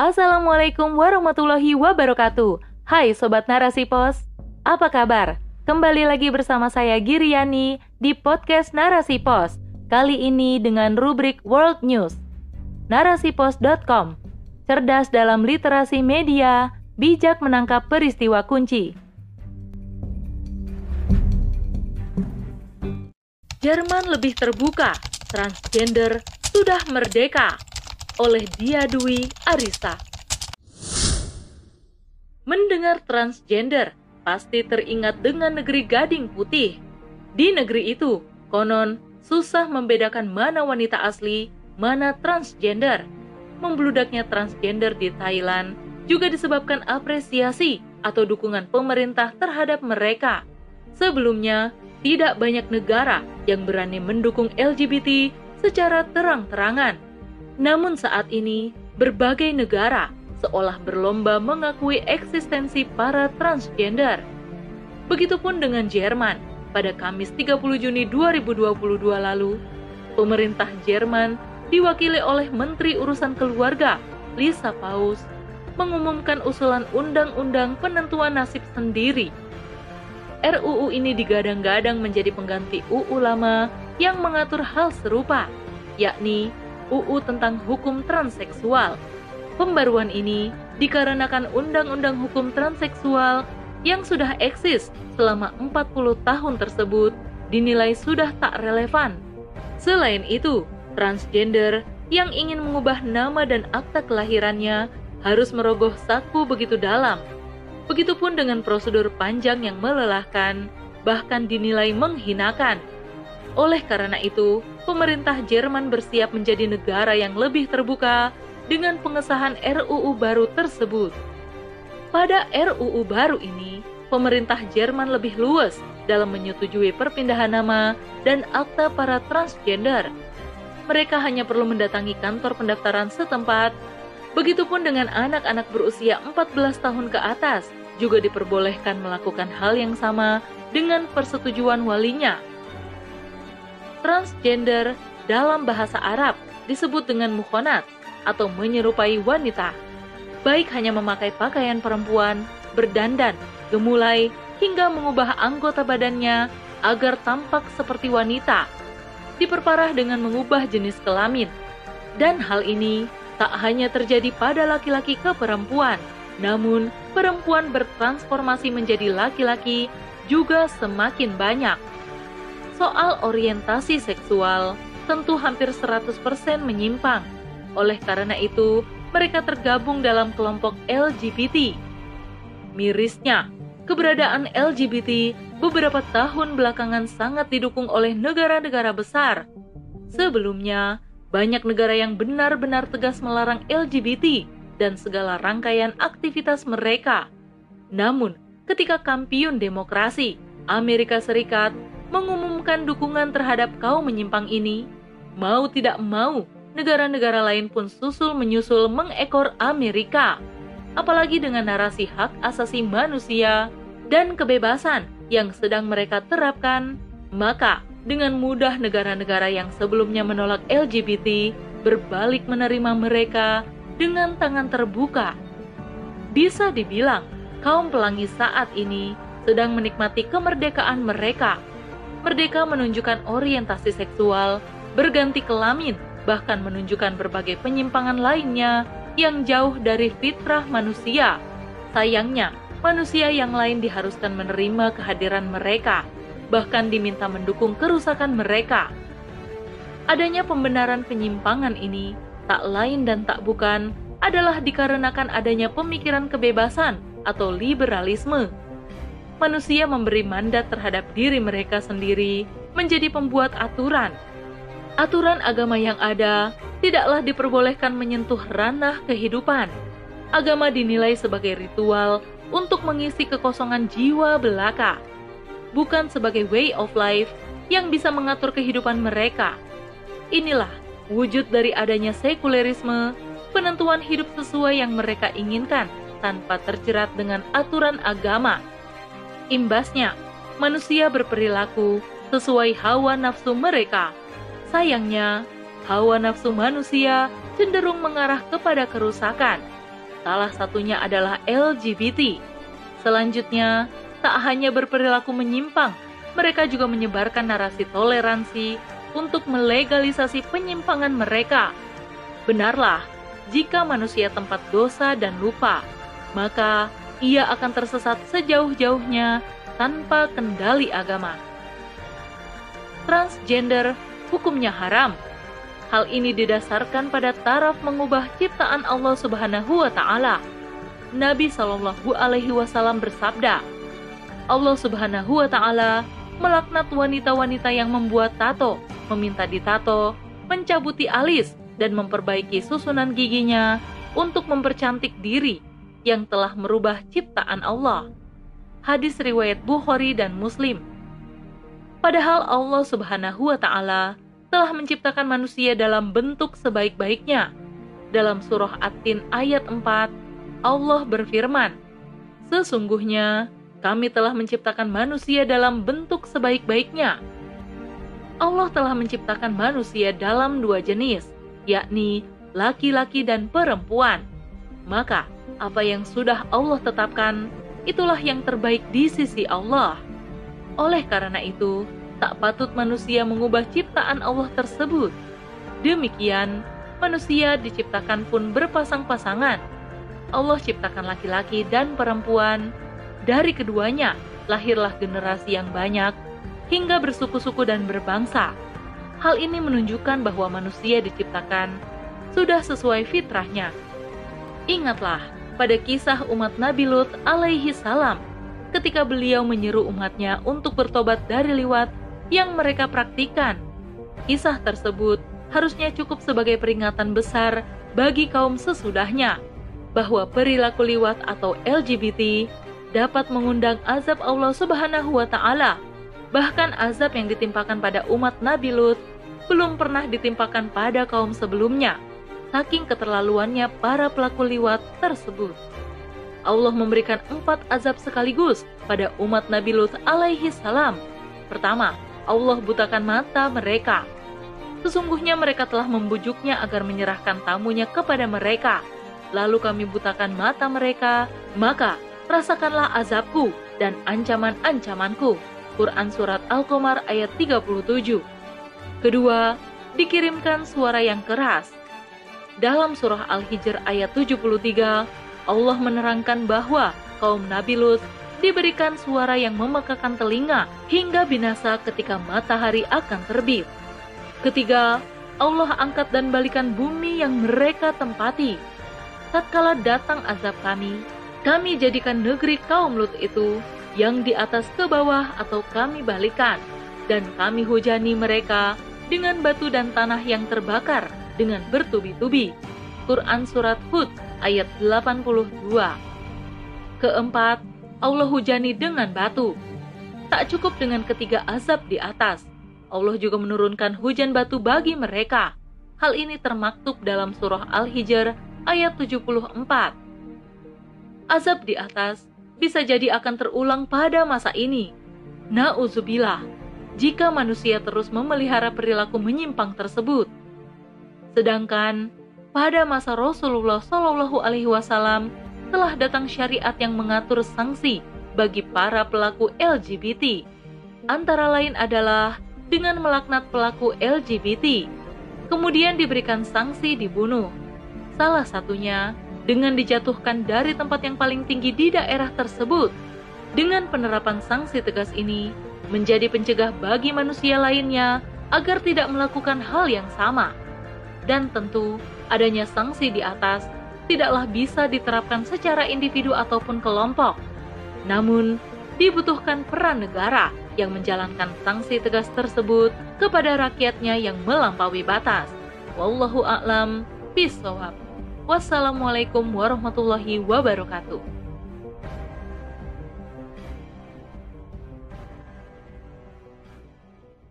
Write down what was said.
Assalamualaikum warahmatullahi wabarakatuh. Hai Sobat Narasi Pos, apa kabar? Kembali lagi bersama saya Giriani di podcast Narasi Pos. Kali ini dengan rubrik World News. Narasipos.com Cerdas dalam literasi media, bijak menangkap peristiwa kunci. Jerman lebih terbuka, transgender sudah merdeka oleh Dia Dwi Arista. Mendengar transgender, pasti teringat dengan negeri gading putih. Di negeri itu, konon susah membedakan mana wanita asli, mana transgender. Membludaknya transgender di Thailand juga disebabkan apresiasi atau dukungan pemerintah terhadap mereka. Sebelumnya, tidak banyak negara yang berani mendukung LGBT secara terang-terangan. Namun saat ini, berbagai negara seolah berlomba mengakui eksistensi para transgender. Begitupun dengan Jerman. Pada Kamis 30 Juni 2022 lalu, pemerintah Jerman diwakili oleh Menteri Urusan Keluarga, Lisa Paus, mengumumkan usulan undang-undang penentuan nasib sendiri. RUU ini digadang-gadang menjadi pengganti UU lama yang mengatur hal serupa, yakni UU tentang hukum transseksual. Pembaruan ini dikarenakan Undang-Undang Hukum Transseksual yang sudah eksis selama 40 tahun tersebut dinilai sudah tak relevan. Selain itu, transgender yang ingin mengubah nama dan akta kelahirannya harus merogoh saku begitu dalam. Begitupun dengan prosedur panjang yang melelahkan, bahkan dinilai menghinakan. Oleh karena itu, pemerintah Jerman bersiap menjadi negara yang lebih terbuka dengan pengesahan RUU baru tersebut. Pada RUU baru ini, pemerintah Jerman lebih luas dalam menyetujui perpindahan nama dan akta para transgender. Mereka hanya perlu mendatangi kantor pendaftaran setempat. Begitupun dengan anak-anak berusia 14 tahun ke atas juga diperbolehkan melakukan hal yang sama dengan persetujuan walinya transgender dalam bahasa Arab disebut dengan mukhonat atau menyerupai wanita. Baik hanya memakai pakaian perempuan, berdandan, gemulai, hingga mengubah anggota badannya agar tampak seperti wanita. Diperparah dengan mengubah jenis kelamin. Dan hal ini tak hanya terjadi pada laki-laki ke perempuan, namun perempuan bertransformasi menjadi laki-laki juga semakin banyak soal orientasi seksual tentu hampir 100% menyimpang. Oleh karena itu, mereka tergabung dalam kelompok LGBT. Mirisnya, keberadaan LGBT beberapa tahun belakangan sangat didukung oleh negara-negara besar. Sebelumnya, banyak negara yang benar-benar tegas melarang LGBT dan segala rangkaian aktivitas mereka. Namun, ketika kampiun demokrasi, Amerika Serikat mengumumkan dukungan terhadap kaum menyimpang ini, mau tidak mau, negara-negara lain pun susul menyusul mengekor Amerika. Apalagi dengan narasi hak asasi manusia dan kebebasan yang sedang mereka terapkan, maka dengan mudah negara-negara yang sebelumnya menolak LGBT berbalik menerima mereka dengan tangan terbuka. Bisa dibilang, kaum pelangi saat ini sedang menikmati kemerdekaan mereka Merdeka menunjukkan orientasi seksual, berganti kelamin, bahkan menunjukkan berbagai penyimpangan lainnya yang jauh dari fitrah manusia. Sayangnya, manusia yang lain diharuskan menerima kehadiran mereka, bahkan diminta mendukung kerusakan mereka. Adanya pembenaran penyimpangan ini tak lain dan tak bukan adalah dikarenakan adanya pemikiran kebebasan atau liberalisme manusia memberi mandat terhadap diri mereka sendiri menjadi pembuat aturan. Aturan agama yang ada tidaklah diperbolehkan menyentuh ranah kehidupan. Agama dinilai sebagai ritual untuk mengisi kekosongan jiwa belaka, bukan sebagai way of life yang bisa mengatur kehidupan mereka. Inilah wujud dari adanya sekulerisme, penentuan hidup sesuai yang mereka inginkan tanpa terjerat dengan aturan agama Imbasnya, manusia berperilaku sesuai hawa nafsu mereka. Sayangnya, hawa nafsu manusia cenderung mengarah kepada kerusakan. Salah satunya adalah LGBT. Selanjutnya, tak hanya berperilaku menyimpang, mereka juga menyebarkan narasi toleransi untuk melegalisasi penyimpangan mereka. Benarlah, jika manusia tempat dosa dan lupa, maka ia akan tersesat sejauh-jauhnya tanpa kendali agama. Transgender hukumnya haram. Hal ini didasarkan pada taraf mengubah ciptaan Allah Subhanahu wa taala. Nabi Shallallahu alaihi wasallam bersabda, Allah Subhanahu wa taala melaknat wanita-wanita yang membuat tato, meminta ditato, mencabuti alis dan memperbaiki susunan giginya untuk mempercantik diri yang telah merubah ciptaan Allah. Hadis riwayat Bukhari dan Muslim. Padahal Allah Subhanahu wa taala telah menciptakan manusia dalam bentuk sebaik-baiknya. Dalam surah At-Tin ayat 4, Allah berfirman, Sesungguhnya kami telah menciptakan manusia dalam bentuk sebaik-baiknya. Allah telah menciptakan manusia dalam dua jenis, yakni laki-laki dan perempuan. Maka, apa yang sudah Allah tetapkan, itulah yang terbaik di sisi Allah. Oleh karena itu, tak patut manusia mengubah ciptaan Allah tersebut. Demikian, manusia diciptakan pun berpasang-pasangan. Allah ciptakan laki-laki dan perempuan. Dari keduanya, lahirlah generasi yang banyak, hingga bersuku-suku dan berbangsa. Hal ini menunjukkan bahwa manusia diciptakan sudah sesuai fitrahnya. Ingatlah pada kisah umat Nabi Lut alaihi salam ketika beliau menyeru umatnya untuk bertobat dari liwat yang mereka praktikan. Kisah tersebut harusnya cukup sebagai peringatan besar bagi kaum sesudahnya bahwa perilaku liwat atau LGBT dapat mengundang azab Allah Subhanahu wa taala. Bahkan azab yang ditimpakan pada umat Nabi Lut belum pernah ditimpakan pada kaum sebelumnya. Saking keterlaluannya para pelaku liwat tersebut. Allah memberikan empat azab sekaligus pada umat Nabi Lut alaihi salam. Pertama, Allah butakan mata mereka. Sesungguhnya mereka telah membujuknya agar menyerahkan tamunya kepada mereka. Lalu kami butakan mata mereka, maka rasakanlah azabku dan ancaman-ancamanku. Quran Surat Al-Qamar ayat 37 Kedua, dikirimkan suara yang keras. Dalam surah Al-Hijr ayat 73, Allah menerangkan bahwa kaum Nabi Lut diberikan suara yang memekakan telinga hingga binasa ketika matahari akan terbit. Ketiga, Allah angkat dan balikan bumi yang mereka tempati. Tatkala datang azab kami, kami jadikan negeri kaum Lut itu yang di atas ke bawah atau kami balikan, dan kami hujani mereka dengan batu dan tanah yang terbakar dengan bertubi-tubi. Quran Surat Hud ayat 82 Keempat, Allah hujani dengan batu. Tak cukup dengan ketiga azab di atas, Allah juga menurunkan hujan batu bagi mereka. Hal ini termaktub dalam surah Al-Hijr ayat 74. Azab di atas bisa jadi akan terulang pada masa ini. Nauzubillah, jika manusia terus memelihara perilaku menyimpang tersebut. Sedangkan pada masa Rasulullah Shallallahu Alaihi Wasallam telah datang syariat yang mengatur sanksi bagi para pelaku LGBT. Antara lain adalah dengan melaknat pelaku LGBT, kemudian diberikan sanksi dibunuh. Salah satunya dengan dijatuhkan dari tempat yang paling tinggi di daerah tersebut. Dengan penerapan sanksi tegas ini, menjadi pencegah bagi manusia lainnya agar tidak melakukan hal yang sama. Dan tentu, adanya sanksi di atas tidaklah bisa diterapkan secara individu ataupun kelompok. Namun, dibutuhkan peran negara yang menjalankan sanksi tegas tersebut kepada rakyatnya yang melampaui batas. Wallahu a'lam bishawab. Wassalamualaikum warahmatullahi wabarakatuh.